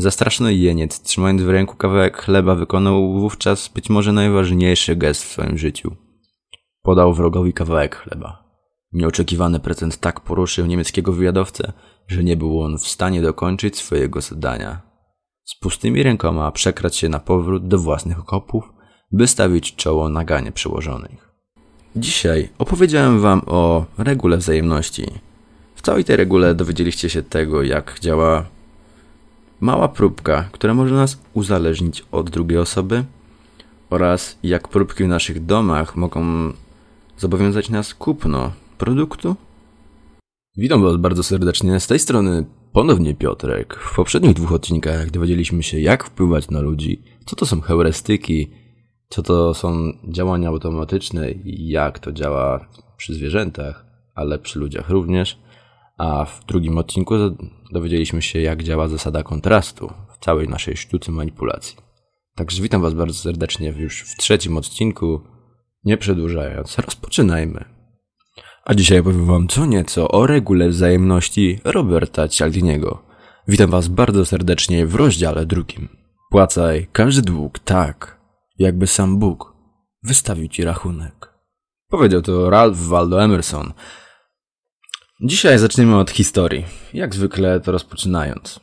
Zastraszony jeniec, trzymając w ręku kawałek chleba, wykonał wówczas być może najważniejszy gest w swoim życiu. Podał wrogowi kawałek chleba. Nieoczekiwany prezent tak poruszył niemieckiego wywiadowcę, że nie był on w stanie dokończyć swojego zadania. Z pustymi rękoma przekrać się na powrót do własnych okopów, by stawić czoło naganie przełożonych. Dzisiaj opowiedziałem Wam o regule wzajemności. W całej tej regule dowiedzieliście się tego, jak działa mała próbka, która może nas uzależnić od drugiej osoby oraz jak próbki w naszych domach mogą zobowiązać nas kupno produktu. Witam Was bardzo serdecznie. Z tej strony ponownie Piotrek. W poprzednich dwóch odcinkach dowiedzieliśmy się, jak wpływać na ludzi, co to są heurystyki, co to są działania automatyczne i jak to działa przy zwierzętach, ale przy ludziach również. A w drugim odcinku dowiedzieliśmy się, jak działa zasada kontrastu w całej naszej sztuce manipulacji. Także witam Was bardzo serdecznie już w trzecim odcinku. Nie przedłużając, rozpoczynajmy. A dzisiaj opowiem Wam co nieco o regule wzajemności Roberta Cialdiniego. Witam Was bardzo serdecznie w rozdziale drugim. Płacaj każdy dług tak, jakby sam Bóg wystawił Ci rachunek. Powiedział to Ralph Waldo Emerson, Dzisiaj zaczniemy od historii. Jak zwykle to rozpoczynając.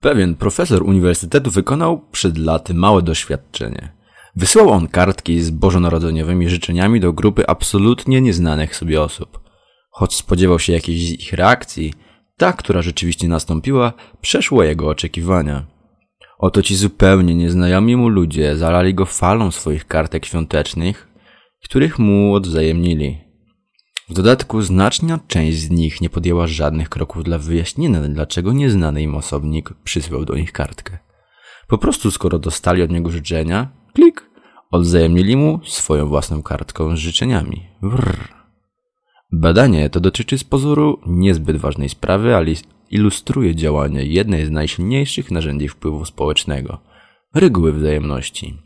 Pewien profesor uniwersytetu wykonał przed laty małe doświadczenie. Wysyłał on kartki z bożonarodzeniowymi życzeniami do grupy absolutnie nieznanych sobie osób. Choć spodziewał się jakiejś ich reakcji, ta, która rzeczywiście nastąpiła, przeszła jego oczekiwania. Oto ci zupełnie nieznajomi mu ludzie zalali go falą swoich kartek świątecznych, których mu odwzajemnili. W dodatku znaczna część z nich nie podjęła żadnych kroków dla wyjaśnienia, dlaczego nieznany im osobnik przysłał do nich kartkę. Po prostu skoro dostali od niego życzenia, klik, odwzajemnili mu swoją własną kartką z życzeniami. Wrr. Badanie to dotyczy z pozoru niezbyt ważnej sprawy, ale ilustruje działanie jednej z najsilniejszych narzędzi wpływu społecznego reguły wzajemności.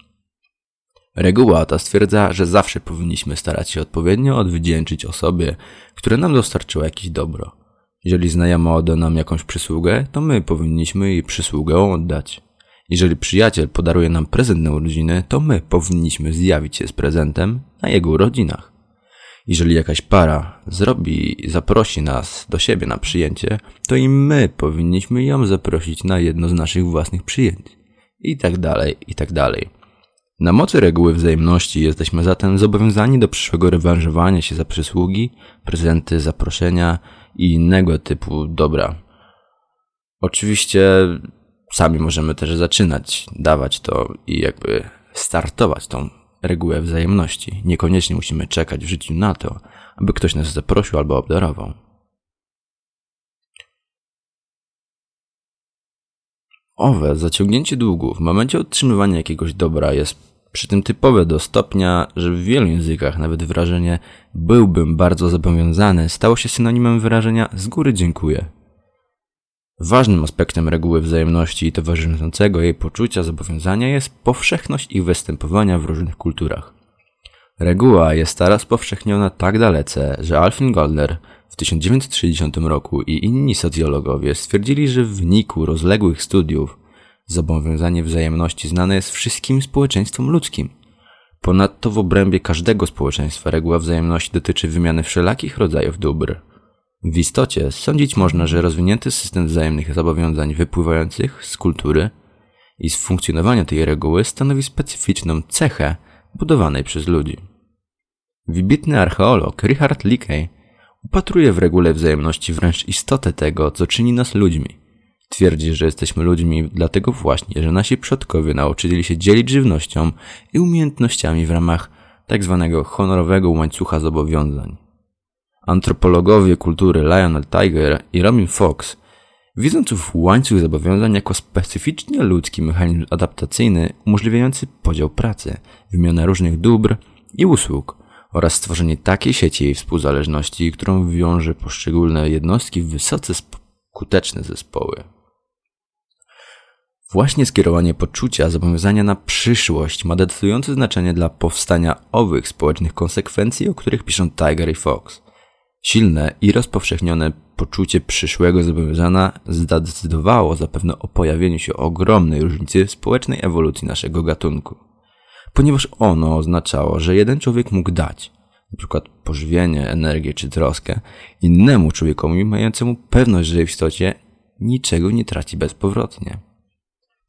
Reguła ta stwierdza, że zawsze powinniśmy starać się odpowiednio odwdzięczyć osobie, która nam dostarczyła jakieś dobro. Jeżeli znajoma odda nam jakąś przysługę, to my powinniśmy jej przysługę oddać. Jeżeli przyjaciel podaruje nam prezent na urodziny, to my powinniśmy zjawić się z prezentem na jego urodzinach. Jeżeli jakaś para zrobi zaprosi nas do siebie na przyjęcie, to i my powinniśmy ją zaprosić na jedno z naszych własnych przyjęć. I tak dalej, i tak dalej. Na mocy reguły wzajemności jesteśmy zatem zobowiązani do przyszłego rewanżowania się za przysługi, prezenty, zaproszenia i innego typu dobra. Oczywiście sami możemy też zaczynać dawać to i jakby startować tą regułę wzajemności. Niekoniecznie musimy czekać w życiu na to, aby ktoś nas zaprosił albo obdarował. Owe zaciągnięcie długu w momencie otrzymywania jakiegoś dobra jest przy tym typowe do stopnia, że w wielu językach nawet wyrażenie byłbym bardzo zobowiązany stało się synonimem wyrażenia z góry dziękuję. Ważnym aspektem reguły wzajemności i towarzyszącego jej poczucia zobowiązania jest powszechność ich występowania w różnych kulturach. Reguła jest teraz powszechniona tak dalece, że Alfred Goldner w 1960 roku i inni socjologowie stwierdzili, że w wyniku rozległych studiów Zobowiązanie wzajemności znane jest wszystkim społeczeństwom ludzkim. Ponadto w obrębie każdego społeczeństwa reguła wzajemności dotyczy wymiany wszelakich rodzajów dóbr. W istocie sądzić można, że rozwinięty system wzajemnych zobowiązań wypływających z kultury i z funkcjonowania tej reguły stanowi specyficzną cechę budowanej przez ludzi. Wybitny archeolog Richard Leakey upatruje w regule wzajemności wręcz istotę tego, co czyni nas ludźmi. Twierdzi, że jesteśmy ludźmi dlatego właśnie, że nasi przodkowie nauczyli się dzielić żywnością i umiejętnościami w ramach tzw. Tak honorowego łańcucha zobowiązań. Antropologowie kultury Lionel Tiger i Robin Fox, widząc ów łańcuch zobowiązań jako specyficznie ludzki mechanizm adaptacyjny umożliwiający podział pracy, wymianę różnych dóbr i usług oraz stworzenie takiej sieci współzależności, którą wiąże poszczególne jednostki w wysoce skuteczne zespoły. Właśnie skierowanie poczucia zobowiązania na przyszłość ma decydujące znaczenie dla powstania owych społecznych konsekwencji, o których piszą Tiger i Fox. Silne i rozpowszechnione poczucie przyszłego zobowiązania zdecydowało zapewne o pojawieniu się ogromnej różnicy w społecznej ewolucji naszego gatunku. Ponieważ ono oznaczało, że jeden człowiek mógł dać, np. pożywienie, energię czy troskę, innemu człowiekowi mającemu pewność, że w istocie niczego nie traci bezpowrotnie.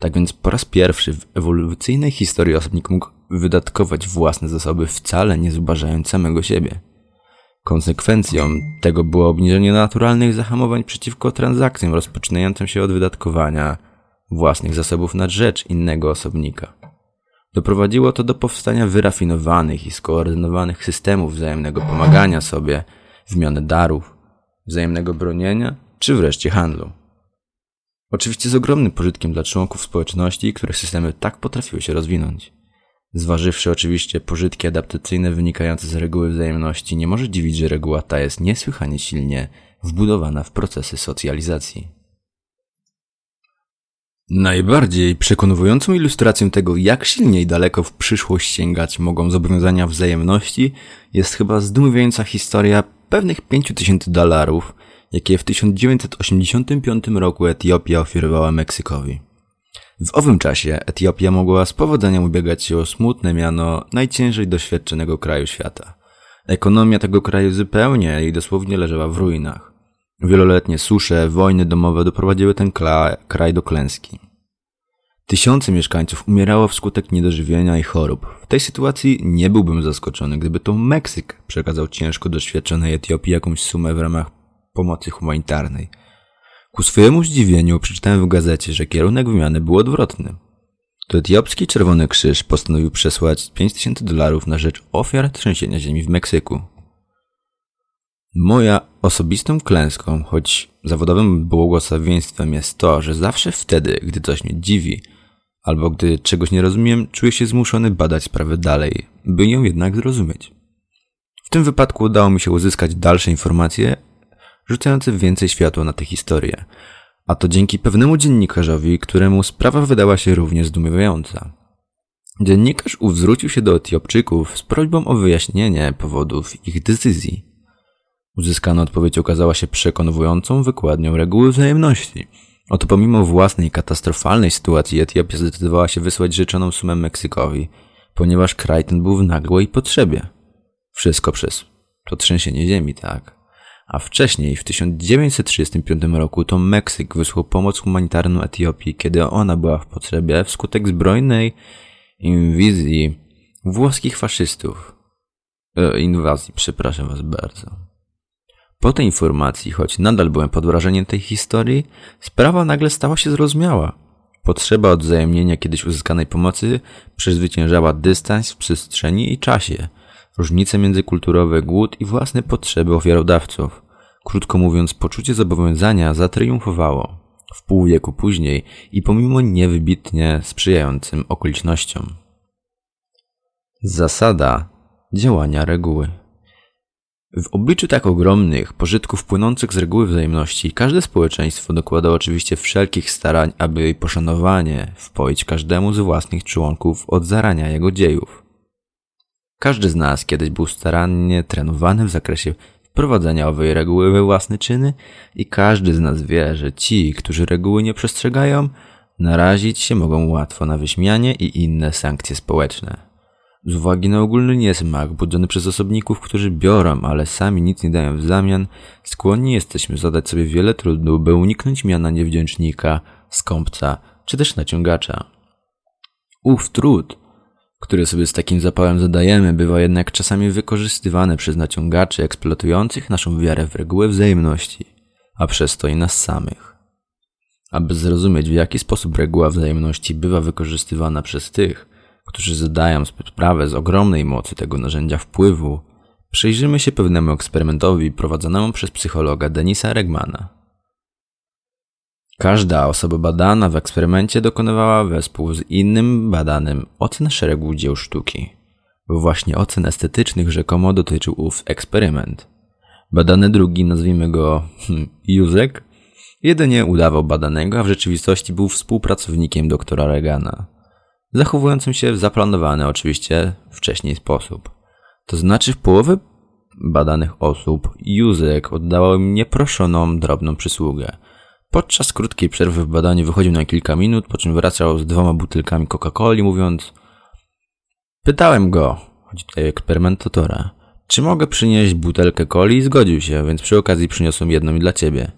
Tak więc po raz pierwszy w ewolucyjnej historii osobnik mógł wydatkować własne zasoby wcale nie zubażając samego siebie. Konsekwencją tego było obniżenie naturalnych zahamowań przeciwko transakcjom rozpoczynającym się od wydatkowania własnych zasobów na rzecz innego osobnika. Doprowadziło to do powstania wyrafinowanych i skoordynowanych systemów wzajemnego pomagania sobie, wymiany darów, wzajemnego bronienia czy wreszcie handlu. Oczywiście z ogromnym pożytkiem dla członków społeczności, których systemy tak potrafiły się rozwinąć. Zważywszy oczywiście pożytki adaptacyjne wynikające z reguły wzajemności, nie może dziwić, że reguła ta jest niesłychanie silnie wbudowana w procesy socjalizacji. Najbardziej przekonującą ilustracją tego, jak silnie i daleko w przyszłość sięgać mogą zobowiązania wzajemności, jest chyba zdumiewająca historia pewnych 5000 dolarów, jakie w 1985 roku Etiopia ofiarowała Meksykowi. W owym czasie Etiopia mogła z powodzeniem ubiegać się o smutne miano najciężej doświadczonego kraju świata. Ekonomia tego kraju zupełnie i dosłownie leżała w ruinach. Wieloletnie susze, wojny domowe doprowadziły ten kraj do klęski. Tysiące mieszkańców umierało wskutek niedożywienia i chorób. W tej sytuacji nie byłbym zaskoczony, gdyby to Meksyk przekazał ciężko doświadczonej Etiopii jakąś sumę w ramach pomocy humanitarnej. Ku swojemu zdziwieniu przeczytałem w gazecie, że kierunek wymiany był odwrotny. To etiopski Czerwony Krzyż postanowił przesłać 5000 dolarów na rzecz ofiar trzęsienia ziemi w Meksyku. Moja osobistą klęską, choć zawodowym błogosławieństwem jest to, że zawsze wtedy, gdy coś mnie dziwi, albo gdy czegoś nie rozumiem, czuję się zmuszony badać sprawę dalej, by ją jednak zrozumieć. W tym wypadku udało mi się uzyskać dalsze informacje rzucające więcej światła na tę historię, a to dzięki pewnemu dziennikarzowi, któremu sprawa wydała się równie zdumiewająca. Dziennikarz ów się do Etiopczyków z prośbą o wyjaśnienie powodów ich decyzji. Uzyskana odpowiedź okazała się przekonującą wykładnią reguły wzajemności. Oto pomimo własnej katastrofalnej sytuacji Etiopia zdecydowała się wysłać życzoną sumę Meksykowi, ponieważ kraj ten był w nagłej potrzebie. Wszystko przez to trzęsienie ziemi, tak a wcześniej, w 1935 roku, to Meksyk wysłał pomoc humanitarną Etiopii, kiedy ona była w potrzebie wskutek zbrojnej inwizji włoskich faszystów. E, inwazji, przepraszam was bardzo. Po tej informacji, choć nadal byłem pod wrażeniem tej historii, sprawa nagle stała się zrozumiała. Potrzeba odwzajemnienia kiedyś uzyskanej pomocy przezwyciężała dystans w przestrzeni i czasie – różnice międzykulturowe, głód i własne potrzeby ofiarodawców. Krótko mówiąc, poczucie zobowiązania zatriumfowało. W pół wieku później i pomimo niewybitnie sprzyjającym okolicznościom. Zasada działania reguły. W obliczu tak ogromnych pożytków płynących z reguły wzajemności, każde społeczeństwo dokłada oczywiście wszelkich starań, aby jej poszanowanie wpoić każdemu z własnych członków od zarania jego dziejów. Każdy z nas kiedyś był starannie trenowany w zakresie wprowadzenia owej reguły we własne czyny i każdy z nas wie, że ci, którzy reguły nie przestrzegają, narazić się mogą łatwo na wyśmianie i inne sankcje społeczne. Z uwagi na ogólny niesmak budzony przez osobników, którzy biorą, ale sami nic nie dają w zamian, skłonni jesteśmy zadać sobie wiele trudu, by uniknąć miana niewdzięcznika, skąpca czy też naciągacza. Ów trud które sobie z takim zapałem zadajemy, bywa jednak czasami wykorzystywane przez naciągaczy eksploatujących naszą wiarę w regułę wzajemności, a przez to i nas samych. Aby zrozumieć, w jaki sposób reguła wzajemności bywa wykorzystywana przez tych, którzy zadają sprawę z ogromnej mocy tego narzędzia wpływu, przyjrzymy się pewnemu eksperymentowi prowadzonemu przez psychologa Denisa Regmana. Każda osoba badana w eksperymencie dokonywała wespół z innym badanym ocen szeregu dzieł sztuki. Właśnie ocen estetycznych rzekomo dotyczył ów eksperyment. Badany drugi, nazwijmy go hmm, Józek, jedynie udawał badanego, a w rzeczywistości był współpracownikiem doktora Regana, zachowującym się w zaplanowany oczywiście wcześniej sposób. To znaczy w połowę badanych osób Józek oddawał im nieproszoną, drobną przysługę. Podczas krótkiej przerwy w badaniu wychodził na kilka minut, po czym wracał z dwoma butelkami Coca-Coli, mówiąc Pytałem go, chodzi tutaj o eksperymentatora, czy mogę przynieść butelkę coli i zgodził się, więc przy okazji przyniosłem jedną i dla ciebie.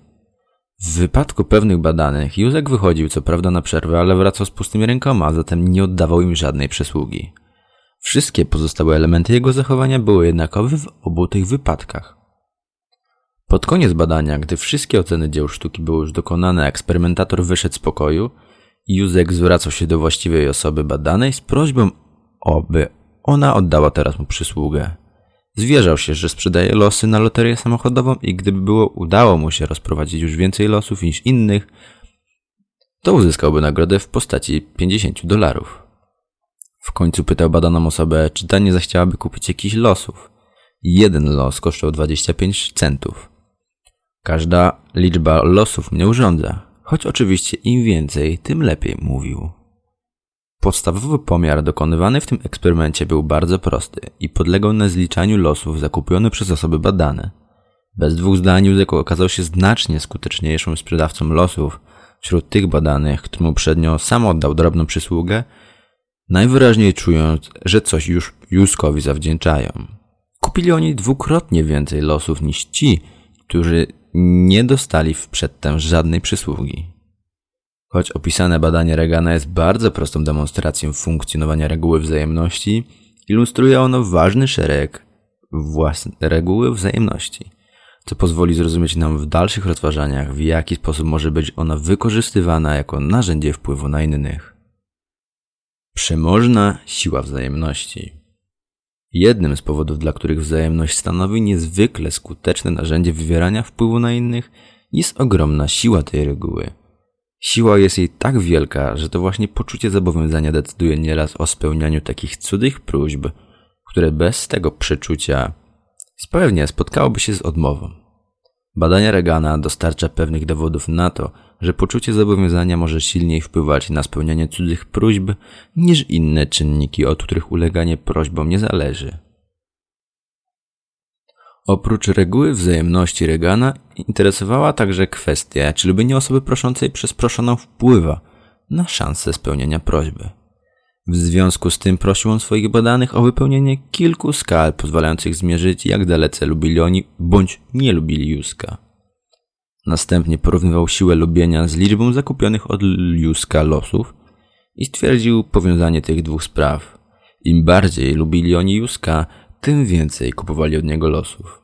W wypadku pewnych badanych Józek wychodził co prawda na przerwę, ale wracał z pustymi rękoma, zatem nie oddawał im żadnej przysługi. Wszystkie pozostałe elementy jego zachowania były jednakowe w obu tych wypadkach. Pod koniec badania, gdy wszystkie oceny dzieł sztuki były już dokonane, eksperymentator wyszedł z pokoju i Józek zwracał się do właściwej osoby badanej z prośbą, aby ona oddała teraz mu przysługę. Zwierzał się, że sprzedaje losy na loterię samochodową i gdyby było udało mu się rozprowadzić już więcej losów niż innych, to uzyskałby nagrodę w postaci 50 dolarów. W końcu pytał badaną osobę, czy ta nie zechciałaby kupić jakichś losów. Jeden los kosztował 25 centów. Każda liczba losów mnie urządza, choć oczywiście im więcej, tym lepiej mówił. Podstawowy pomiar dokonywany w tym eksperymencie był bardzo prosty i podlegał na zliczaniu losów zakupiony przez osoby badane. Bez dwóch zdań Józek okazał się znacznie skuteczniejszym sprzedawcą losów wśród tych badanych, którym uprzednio sam oddał drobną przysługę, najwyraźniej czując, że coś już Józkowi zawdzięczają. Kupili oni dwukrotnie więcej losów niż ci, którzy nie dostali przedtem żadnej przysługi. Choć opisane badanie Regana jest bardzo prostą demonstracją funkcjonowania reguły wzajemności, ilustruje ono ważny szereg własne reguły wzajemności, co pozwoli zrozumieć nam w dalszych rozważaniach, w jaki sposób może być ona wykorzystywana jako narzędzie wpływu na innych. Przemożna siła wzajemności. Jednym z powodów, dla których wzajemność stanowi niezwykle skuteczne narzędzie wywierania wpływu na innych, jest ogromna siła tej reguły – Siła jest jej tak wielka, że to właśnie poczucie zobowiązania decyduje nieraz o spełnianiu takich cudych próśb, które bez tego przeczucia pewnie spotkałoby się z odmową. Badania Regana dostarcza pewnych dowodów na to, że poczucie zobowiązania może silniej wpływać na spełnianie cudzych próśb niż inne czynniki, od których uleganie prośbom nie zależy. Oprócz reguły wzajemności Regana interesowała także kwestia, czy lubienie osoby proszącej przez proszoną wpływa na szansę spełnienia prośby. W związku z tym prosił on swoich badanych o wypełnienie kilku skal pozwalających zmierzyć, jak dalece lubili oni bądź nie lubili Juska. Następnie porównywał siłę lubienia z liczbą zakupionych od Juska losów i stwierdził powiązanie tych dwóch spraw. Im bardziej lubili oni Juska, tym więcej kupowali od niego losów.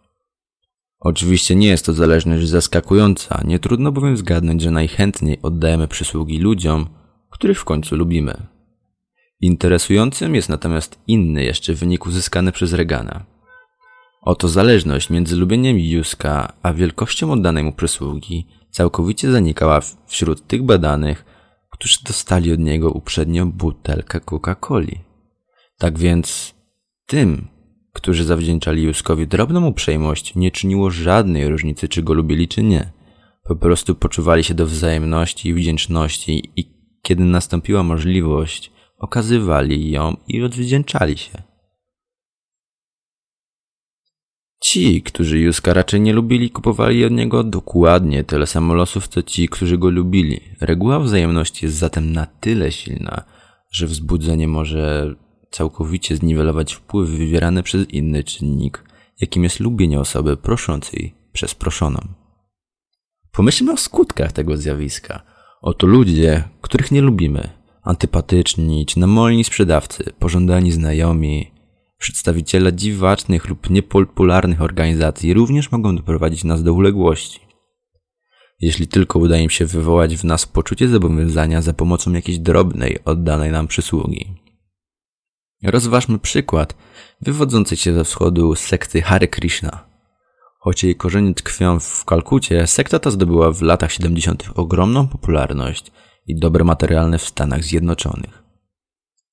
Oczywiście nie jest to zależność zaskakująca, nie trudno bowiem zgadnąć, że najchętniej oddajemy przysługi ludziom, których w końcu lubimy. Interesującym jest natomiast inny jeszcze wynik uzyskany przez Regana. Oto zależność między lubieniem Juska a wielkością oddanej mu przysługi całkowicie zanikała wśród tych badanych, którzy dostali od niego uprzednio butelkę Coca-Coli. Tak więc tym, którzy zawdzięczali Juskowi drobną uprzejmość, nie czyniło żadnej różnicy, czy go lubili, czy nie. Po prostu poczuwali się do wzajemności i wdzięczności i kiedy nastąpiła możliwość, okazywali ją i odwdzięczali się. Ci, którzy Juska raczej nie lubili, kupowali od niego dokładnie tyle samo losów, co ci, którzy go lubili. Reguła wzajemności jest zatem na tyle silna, że wzbudzenie może całkowicie zniwelować wpływ wywierany przez inny czynnik, jakim jest lubienie osoby proszącej przez proszoną. Pomyślmy o skutkach tego zjawiska. Oto ludzie, których nie lubimy, antypatyczni czy namolni sprzedawcy, pożądani znajomi, przedstawiciele dziwacznych lub niepopularnych organizacji również mogą doprowadzić nas do uległości. Jeśli tylko uda im się wywołać w nas poczucie zobowiązania za pomocą jakiejś drobnej, oddanej nam przysługi. Rozważmy przykład wywodzący się ze wschodu sekty Hare Krishna. Choć jej korzenie tkwią w Kalkucie, sekta ta zdobyła w latach 70. ogromną popularność i dobre materialne w Stanach Zjednoczonych.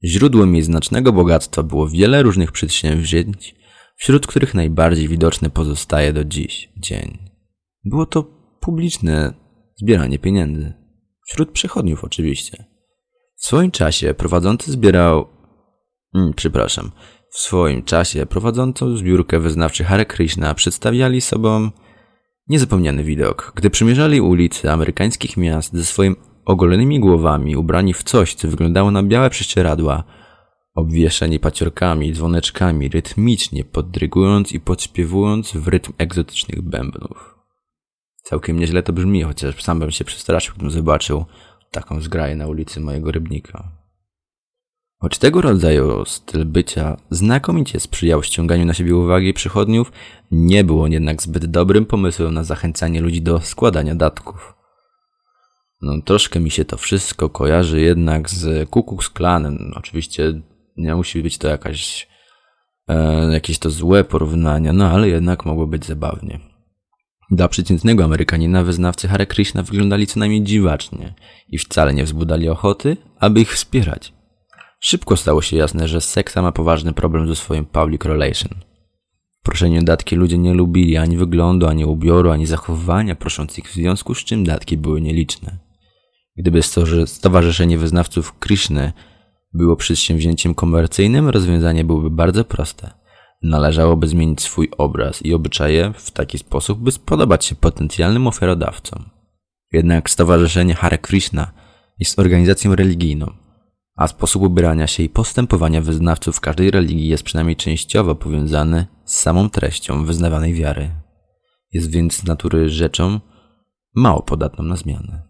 Źródłem jej znacznego bogactwa było wiele różnych przedsięwzięć, wśród których najbardziej widoczne pozostaje do dziś dzień. Było to publiczne zbieranie pieniędzy. Wśród przechodniów oczywiście. W swoim czasie prowadzący zbierał Mm, przepraszam. w swoim czasie prowadzącą zbiórkę wyznawczy Hare Krishna przedstawiali sobą niezapomniany widok, gdy przymierzali ulice amerykańskich miast ze swoimi ogolonymi głowami, ubrani w coś, co wyglądało na białe prześcieradła, obwieszeni paciorkami, dzwoneczkami, rytmicznie podrygując i podśpiewując w rytm egzotycznych bębnów. Całkiem nieźle to brzmi, chociaż sam bym się przestraszył, gdybym zobaczył taką zgraję na ulicy mojego rybnika. Choć tego rodzaju styl bycia znakomicie sprzyjał ściąganiu na siebie uwagi przychodniów, nie był on jednak zbyt dobrym pomysłem na zachęcanie ludzi do składania datków. No, troszkę mi się to wszystko kojarzy jednak z Ku Klux Klanem. Oczywiście nie musi być to jakaś, e, jakieś to złe porównania, no ale jednak mogło być zabawnie. Dla przeciętnego Amerykanina wyznawcy Hare Krishna wyglądali co najmniej dziwacznie i wcale nie wzbudali ochoty, aby ich wspierać. Szybko stało się jasne, że seksa ma poważny problem ze swoim public relation. Proszenie datki ludzie nie lubili ani wyglądu, ani ubioru, ani zachowania proszących, w związku z czym datki były nieliczne. Gdyby Stowarzyszenie Wyznawców Krishny było przedsięwzięciem komercyjnym, rozwiązanie byłoby bardzo proste. Należałoby zmienić swój obraz i obyczaje w taki sposób, by spodobać się potencjalnym ofiarodawcom. Jednak Stowarzyszenie Hare Krishna jest organizacją religijną, a sposób ubierania się i postępowania wyznawców każdej religii jest przynajmniej częściowo powiązany z samą treścią wyznawanej wiary. Jest więc z natury rzeczą mało podatną na zmiany.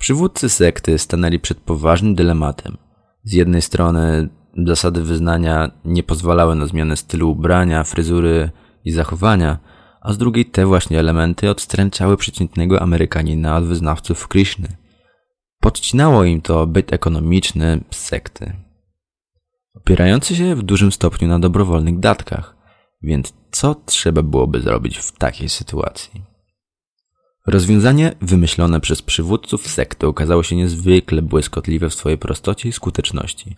Przywódcy sekty stanęli przed poważnym dylematem. Z jednej strony zasady wyznania nie pozwalały na zmianę stylu ubrania, fryzury i zachowania, a z drugiej te właśnie elementy odstręczały przeciętnego Amerykanina od wyznawców Krishny. Podcinało im to byt ekonomiczny sekty, opierający się w dużym stopniu na dobrowolnych datkach. Więc co trzeba byłoby zrobić w takiej sytuacji? Rozwiązanie wymyślone przez przywódców sekty okazało się niezwykle błyskotliwe w swojej prostocie i skuteczności.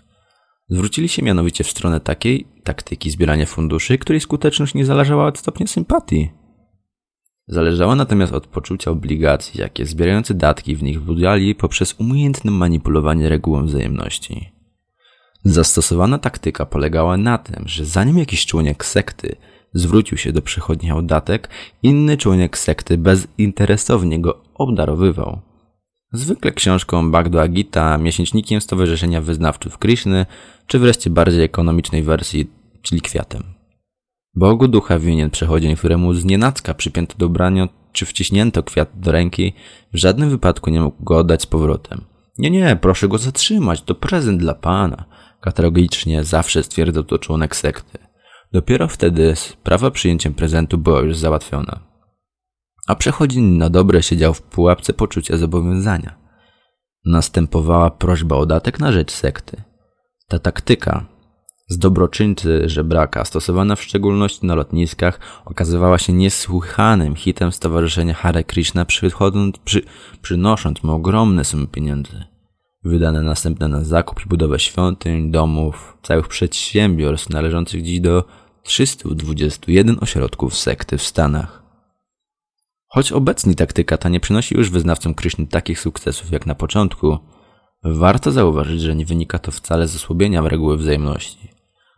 Zwrócili się mianowicie w stronę takiej taktyki zbierania funduszy, której skuteczność nie zależała od stopnia sympatii. Zależała natomiast od poczucia obligacji, jakie zbierający datki w nich budzali poprzez umiejętne manipulowanie regułą wzajemności. Zastosowana taktyka polegała na tym, że zanim jakiś członek sekty zwrócił się do przechodnia o datek, inny członek sekty bezinteresownie go obdarowywał. Zwykle książką Bhagavad Gita, miesięcznikiem Stowarzyszenia Wyznawców Krishny, czy wreszcie bardziej ekonomicznej wersji, czyli kwiatem. Bogu ducha winien przechodzień, któremu z nienacka przypięto do ubrania, czy wciśnięto kwiat do ręki, w żadnym wypadku nie mógł go oddać z powrotem. Nie, nie, proszę go zatrzymać, to prezent dla pana. Kategoricznie zawsze stwierdzał to członek sekty. Dopiero wtedy sprawa przyjęciem prezentu była już załatwiona. A przechodzień na dobre siedział w pułapce poczucia zobowiązania. Następowała prośba o datek na rzecz sekty. Ta taktyka z dobroczyńcy żebraka, stosowana w szczególności na lotniskach, okazywała się niesłychanym hitem Stowarzyszenia Hare Krishna, przy, przynosząc mu ogromne sumy pieniędzy. Wydane następnie na zakup i budowę świątyń, domów, całych przedsiębiorstw należących dziś do 321 ośrodków sekty w Stanach. Choć obecnie taktyka ta nie przynosi już wyznawcom Kryszny takich sukcesów jak na początku, warto zauważyć, że nie wynika to wcale z osłabienia reguły wzajemności.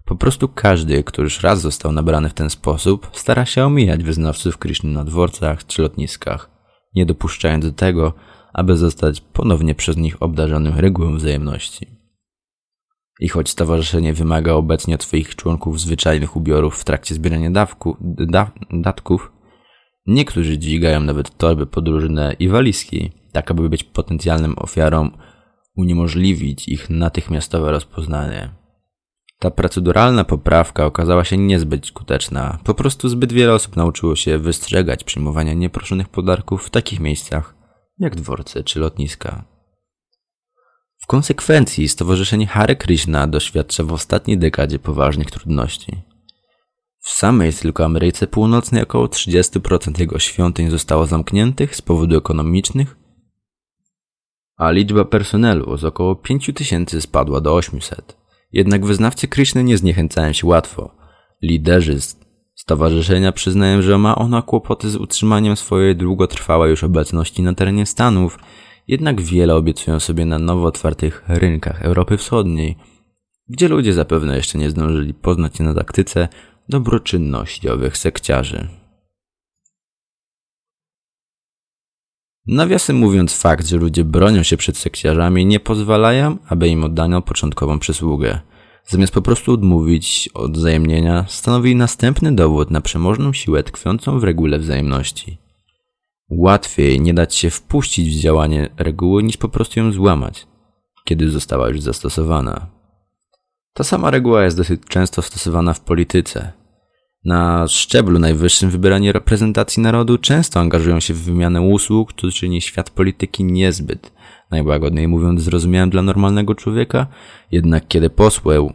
Po prostu każdy, kto już raz został nabrany w ten sposób, stara się omijać wyznawców Kryszny na dworcach czy lotniskach, nie dopuszczając do tego, aby zostać ponownie przez nich obdarzonym regułą wzajemności. I choć stowarzyszenie wymaga obecnie od swoich członków zwyczajnych ubiorów w trakcie zbierania dawku, da, datków, niektórzy dźwigają nawet torby podróżne i walizki, tak aby być potencjalnym ofiarą uniemożliwić ich natychmiastowe rozpoznanie. Ta proceduralna poprawka okazała się niezbyt skuteczna. Po prostu zbyt wiele osób nauczyło się wystrzegać przyjmowania nieproszonych podarków w takich miejscach jak dworce czy lotniska. W konsekwencji Stowarzyszenie Hare Krishna doświadcza w ostatniej dekadzie poważnych trudności. W samej tylko Ameryce Północnej około 30% jego świątyń zostało zamkniętych z powodów ekonomicznych, a liczba personelu z około 5000 spadła do 800. Jednak wyznawcy Krishny nie zniechęcają się łatwo. Liderzy stowarzyszenia przyznają, że ma ona kłopoty z utrzymaniem swojej długotrwałej już obecności na terenie Stanów – jednak wiele obiecują sobie na nowo otwartych rynkach Europy Wschodniej. gdzie ludzie zapewne jeszcze nie zdążyli poznać się na taktyce dobroczynności owych sekciarzy. Nawiasem mówiąc, fakt, że ludzie bronią się przed sekciarzami, nie pozwalają, aby im oddano początkową przysługę. Zamiast po prostu odmówić od wzajemnienia, stanowi następny dowód na przemożną siłę tkwiącą w regule wzajemności. Łatwiej nie dać się wpuścić w działanie reguły, niż po prostu ją złamać, kiedy została już zastosowana. Ta sama reguła jest dosyć często stosowana w polityce. Na szczeblu najwyższym wybierani reprezentacji narodu często angażują się w wymianę usług, co czyni świat polityki niezbyt, najłagodniej mówiąc, zrozumiałym dla normalnego człowieka, jednak kiedy posłeł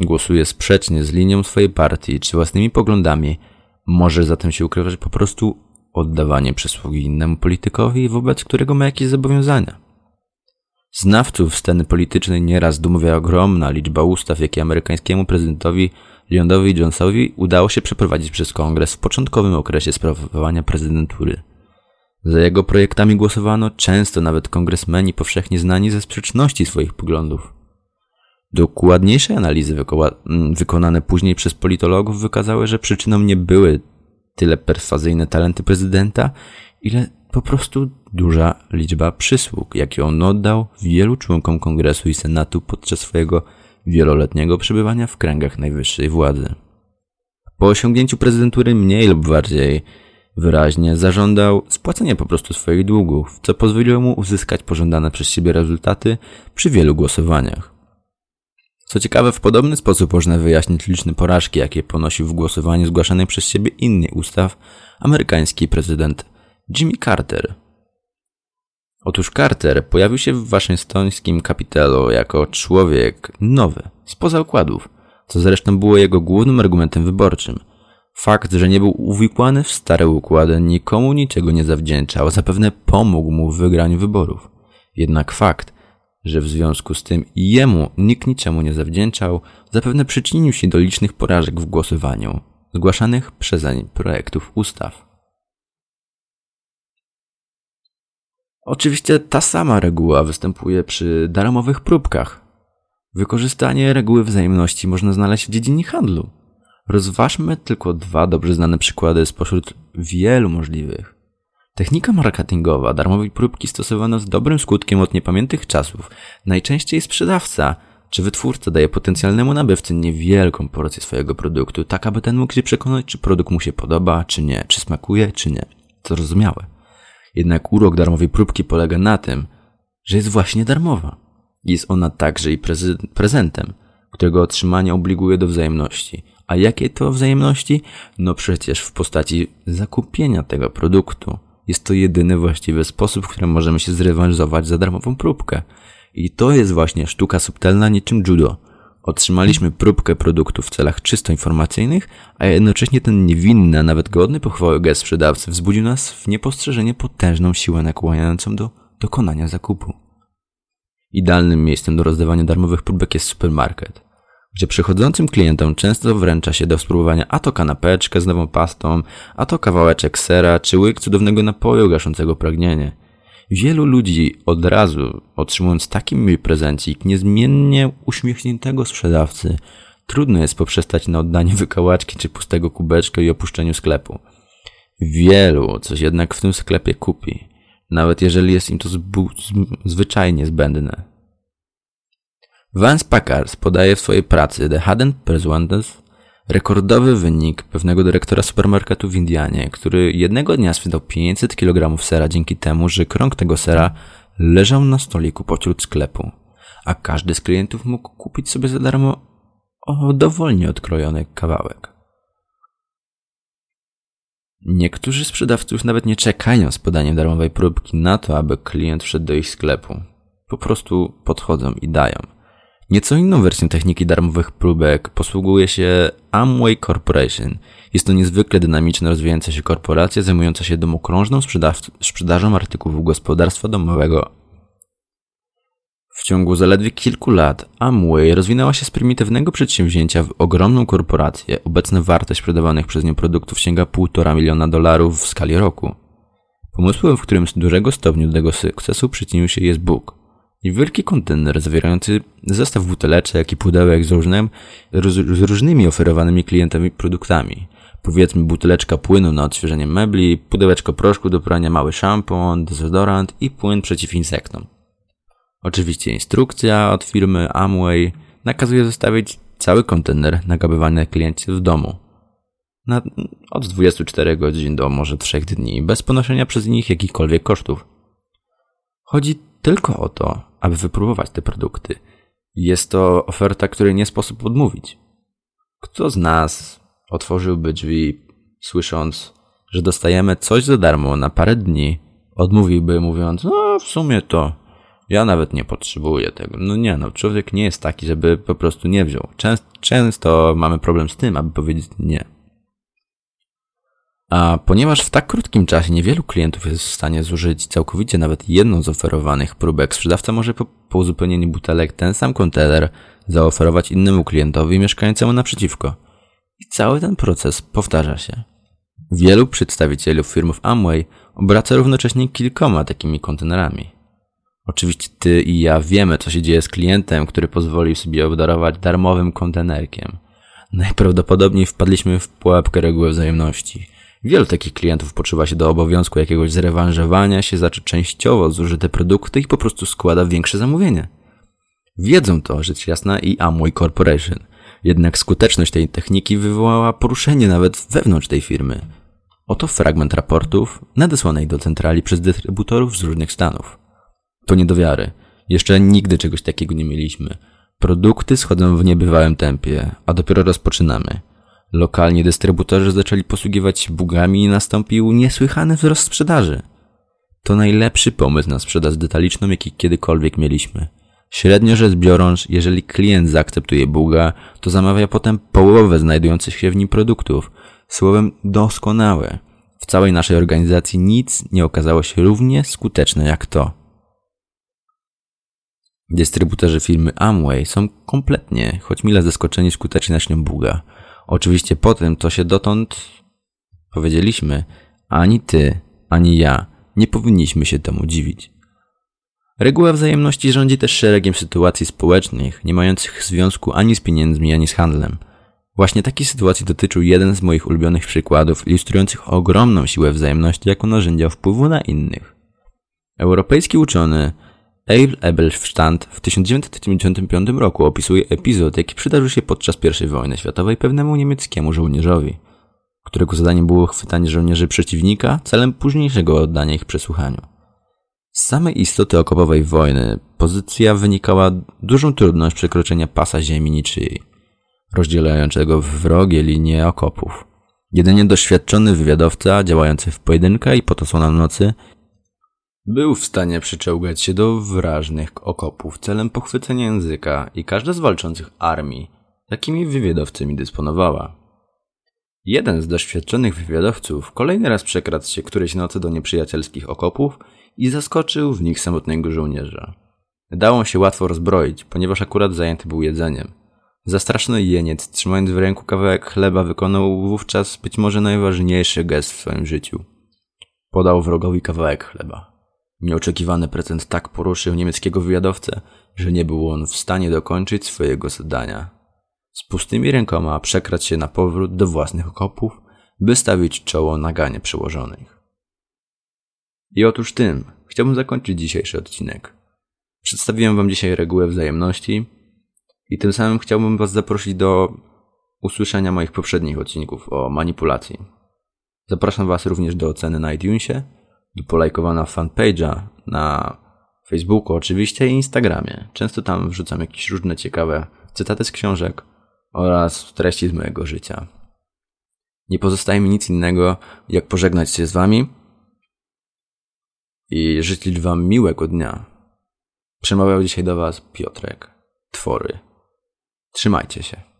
głosuje sprzecznie z linią swojej partii czy własnymi poglądami, może zatem się ukrywać po prostu oddawanie przysługi innemu politykowi, wobec którego ma jakieś zobowiązania. Znawców sceny politycznej nieraz dumowia ogromna liczba ustaw, jakie amerykańskiemu prezydentowi Lyondowi Jonesowi udało się przeprowadzić przez kongres w początkowym okresie sprawowania prezydentury. Za jego projektami głosowano często nawet kongresmeni powszechnie znani ze sprzeczności swoich poglądów. Dokładniejsze analizy wykonane później przez politologów wykazały, że przyczyną nie były tyle perswazyjne talenty prezydenta, ile po prostu duża liczba przysług, jakie on oddał wielu członkom Kongresu i Senatu podczas swojego wieloletniego przebywania w kręgach najwyższej władzy. Po osiągnięciu prezydentury mniej lub bardziej wyraźnie zażądał spłacenia po prostu swoich długów, co pozwoliło mu uzyskać pożądane przez siebie rezultaty przy wielu głosowaniach. Co ciekawe, w podobny sposób można wyjaśnić liczne porażki, jakie ponosił w głosowaniu zgłaszanym przez siebie inny ustaw amerykański prezydent Jimmy Carter. Otóż Carter pojawił się w waszyngtońskim kapitelu jako człowiek nowy, spoza układów, co zresztą było jego głównym argumentem wyborczym. Fakt, że nie był uwikłany w stare układy, nikomu niczego nie zawdzięczał, zapewne pomógł mu w wygraniu wyborów. Jednak fakt, że w związku z tym jemu nikt niczemu nie zawdzięczał, zapewne przyczynił się do licznych porażek w głosowaniu, zgłaszanych przezeń projektów ustaw. Oczywiście ta sama reguła występuje przy darmowych próbkach. Wykorzystanie reguły wzajemności można znaleźć w dziedzinie handlu. Rozważmy tylko dwa dobrze znane przykłady spośród wielu możliwych. Technika marketingowa darmowej próbki stosowano z dobrym skutkiem od niepamiętnych czasów. Najczęściej sprzedawca czy wytwórca daje potencjalnemu nabywcy niewielką porcję swojego produktu, tak aby ten mógł się przekonać, czy produkt mu się podoba, czy nie, czy smakuje, czy nie. To zrozumiałe. Jednak urok darmowej próbki polega na tym, że jest właśnie darmowa. Jest ona także i prezentem, którego otrzymanie obliguje do wzajemności. A jakie to wzajemności? No przecież w postaci zakupienia tego produktu. Jest to jedyny właściwy sposób, w którym możemy się zrewanżować za darmową próbkę. I to jest właśnie sztuka subtelna niczym judo. Otrzymaliśmy próbkę produktu w celach czysto informacyjnych, a jednocześnie ten niewinny, a nawet godny pochwały gest sprzedawcy wzbudził nas w niepostrzeżenie potężną siłę nakłaniającą do dokonania zakupu. Idealnym miejscem do rozdawania darmowych próbek jest supermarket, gdzie przychodzącym klientom często wręcza się do spróbowania a to kanapeczkę z nową pastą, a to kawałeczek sera czy łyk cudownego napoju gaszącego pragnienie – Wielu ludzi od razu, otrzymując taki miły prezencik niezmiennie uśmiechniętego sprzedawcy, trudno jest poprzestać na oddaniu wykałaczki czy pustego kubeczka i opuszczeniu sklepu. Wielu coś jednak w tym sklepie kupi, nawet jeżeli jest im to zwyczajnie zbędne. Vance Packard podaje w swojej pracy The Hidden Persuaders rekordowy wynik pewnego dyrektora supermarketu w Indianie, który jednego dnia sprzedał 500 kg sera dzięki temu, że krąg tego sera leżał na stoliku pośród sklepu, a każdy z klientów mógł kupić sobie za darmo o dowolnie odkrojony kawałek. Niektórzy sprzedawców nawet nie czekają z podaniem darmowej próbki na to, aby klient wszedł do ich sklepu. Po prostu podchodzą i dają. Nieco inną wersją techniki darmowych próbek posługuje się Amway Corporation. Jest to niezwykle dynamiczna, rozwijająca się korporacja zajmująca się domokrążną sprzedażą artykułów gospodarstwa domowego. W ciągu zaledwie kilku lat Amway rozwinęła się z prymitywnego przedsięwzięcia w ogromną korporację. Obecna wartość sprzedawanych przez nią produktów sięga 1,5 miliona dolarów w skali roku. Pomysłem, w którym z dużego stopnia do tego sukcesu przyczynił się jest Book – Wielki kontener zawierający zestaw buteleczek i pudełek z, różnym, z różnymi oferowanymi klientowi produktami. Powiedzmy buteleczka płynu na odświeżenie mebli, pudełeczko proszku do prania, mały szampon, dezodorant i płyn przeciw insektom. Oczywiście instrukcja od firmy Amway nakazuje zostawić cały kontener nagabywany kliencie w domu. Na, od 24 godzin do może 3 dni, bez ponoszenia przez nich jakichkolwiek kosztów. Chodzi tylko o to, aby wypróbować te produkty. Jest to oferta, której nie sposób odmówić. Kto z nas otworzyłby drzwi, słysząc, że dostajemy coś za darmo na parę dni, odmówiłby mówiąc, no w sumie to ja nawet nie potrzebuję tego. No nie, no człowiek nie jest taki, żeby po prostu nie wziął. Często, często mamy problem z tym, aby powiedzieć nie. A ponieważ w tak krótkim czasie niewielu klientów jest w stanie zużyć całkowicie nawet jedną z oferowanych próbek, sprzedawca może po, po uzupełnieniu butelek ten sam kontener zaoferować innemu klientowi mieszkającemu naprzeciwko. I cały ten proces powtarza się. Wielu przedstawicieli firmów Amway obraca równocześnie kilkoma takimi kontenerami. Oczywiście ty i ja wiemy, co się dzieje z klientem, który pozwolił sobie obdarować darmowym kontenerkiem. Najprawdopodobniej wpadliśmy w pułapkę reguły wzajemności. Wielu takich klientów poczuwa się do obowiązku jakiegoś zrewanżowania się za częściowo zużyte produkty i po prostu składa większe zamówienie. Wiedzą to, rzecz jasna, i Amway Corporation. Jednak skuteczność tej techniki wywołała poruszenie nawet wewnątrz tej firmy. Oto fragment raportów nadesłanej do centrali przez dystrybutorów z różnych stanów. To nie do wiary. Jeszcze nigdy czegoś takiego nie mieliśmy. Produkty schodzą w niebywałym tempie, a dopiero rozpoczynamy. Lokalni dystrybutorzy zaczęli posługiwać się bugami i nastąpił niesłychany wzrost sprzedaży. To najlepszy pomysł na sprzedaż detaliczną, jaki kiedykolwiek mieliśmy. Średnio rzecz biorąc, jeżeli klient zaakceptuje buga, to zamawia potem połowę znajdujących się w nim produktów. Słowem doskonałe. W całej naszej organizacji nic nie okazało się równie skuteczne jak to. Dystrybutorzy firmy Amway są kompletnie, choć mile zaskoczeni skutecznością buga. Oczywiście po tym, co się dotąd powiedzieliśmy, ani ty, ani ja nie powinniśmy się temu dziwić. Reguła wzajemności rządzi też szeregiem sytuacji społecznych, nie mających związku ani z pieniędzmi, ani z handlem. Właśnie takiej sytuacji dotyczył jeden z moich ulubionych przykładów, ilustrujących ogromną siłę wzajemności jako narzędzia wpływu na innych. Europejski uczony Eil Ebelstand w 1995 roku opisuje epizod, jaki przydarzył się podczas I wojny światowej pewnemu niemieckiemu żołnierzowi, którego zadaniem było chwytanie żołnierzy przeciwnika celem późniejszego oddania ich przesłuchaniu. Z samej istoty okopowej wojny pozycja wynikała dużą trudność przekroczenia pasa ziemi niczyjej, rozdzielającego wrogie linie okopów. Jedynie doświadczony wywiadowca, działający w pojedynkę i pod osłoną nocy, był w stanie przyczołgać się do wrażnych okopów celem pochwycenia języka i każda z walczących armii takimi wywiadowcami dysponowała. Jeden z doświadczonych wywiadowców kolejny raz przekradł się którejś nocy do nieprzyjacielskich okopów i zaskoczył w nich samotnego żołnierza. Dało się łatwo rozbroić, ponieważ akurat zajęty był jedzeniem. Zastraszony jeniec, trzymając w ręku kawałek chleba, wykonał wówczas być może najważniejszy gest w swoim życiu. Podał wrogowi kawałek chleba. Nieoczekiwany prezent tak poruszył niemieckiego wywiadowcę, że nie był on w stanie dokończyć swojego zadania. Z pustymi rękoma przekrać się na powrót do własnych okopów, by stawić czoło naganie przełożonych. I otóż tym chciałbym zakończyć dzisiejszy odcinek. Przedstawiłem Wam dzisiaj regułę wzajemności i tym samym chciałbym Was zaprosić do usłyszenia moich poprzednich odcinków o manipulacji. Zapraszam Was również do oceny na iTunesie do polajkowania fanpage'a na Facebooku oczywiście i Instagramie. Często tam wrzucam jakieś różne ciekawe cytaty z książek oraz treści z mojego życia. Nie pozostaje mi nic innego, jak pożegnać się z Wami i życzyć Wam miłego dnia. Przemawiał dzisiaj do Was Piotrek. Twory. Trzymajcie się.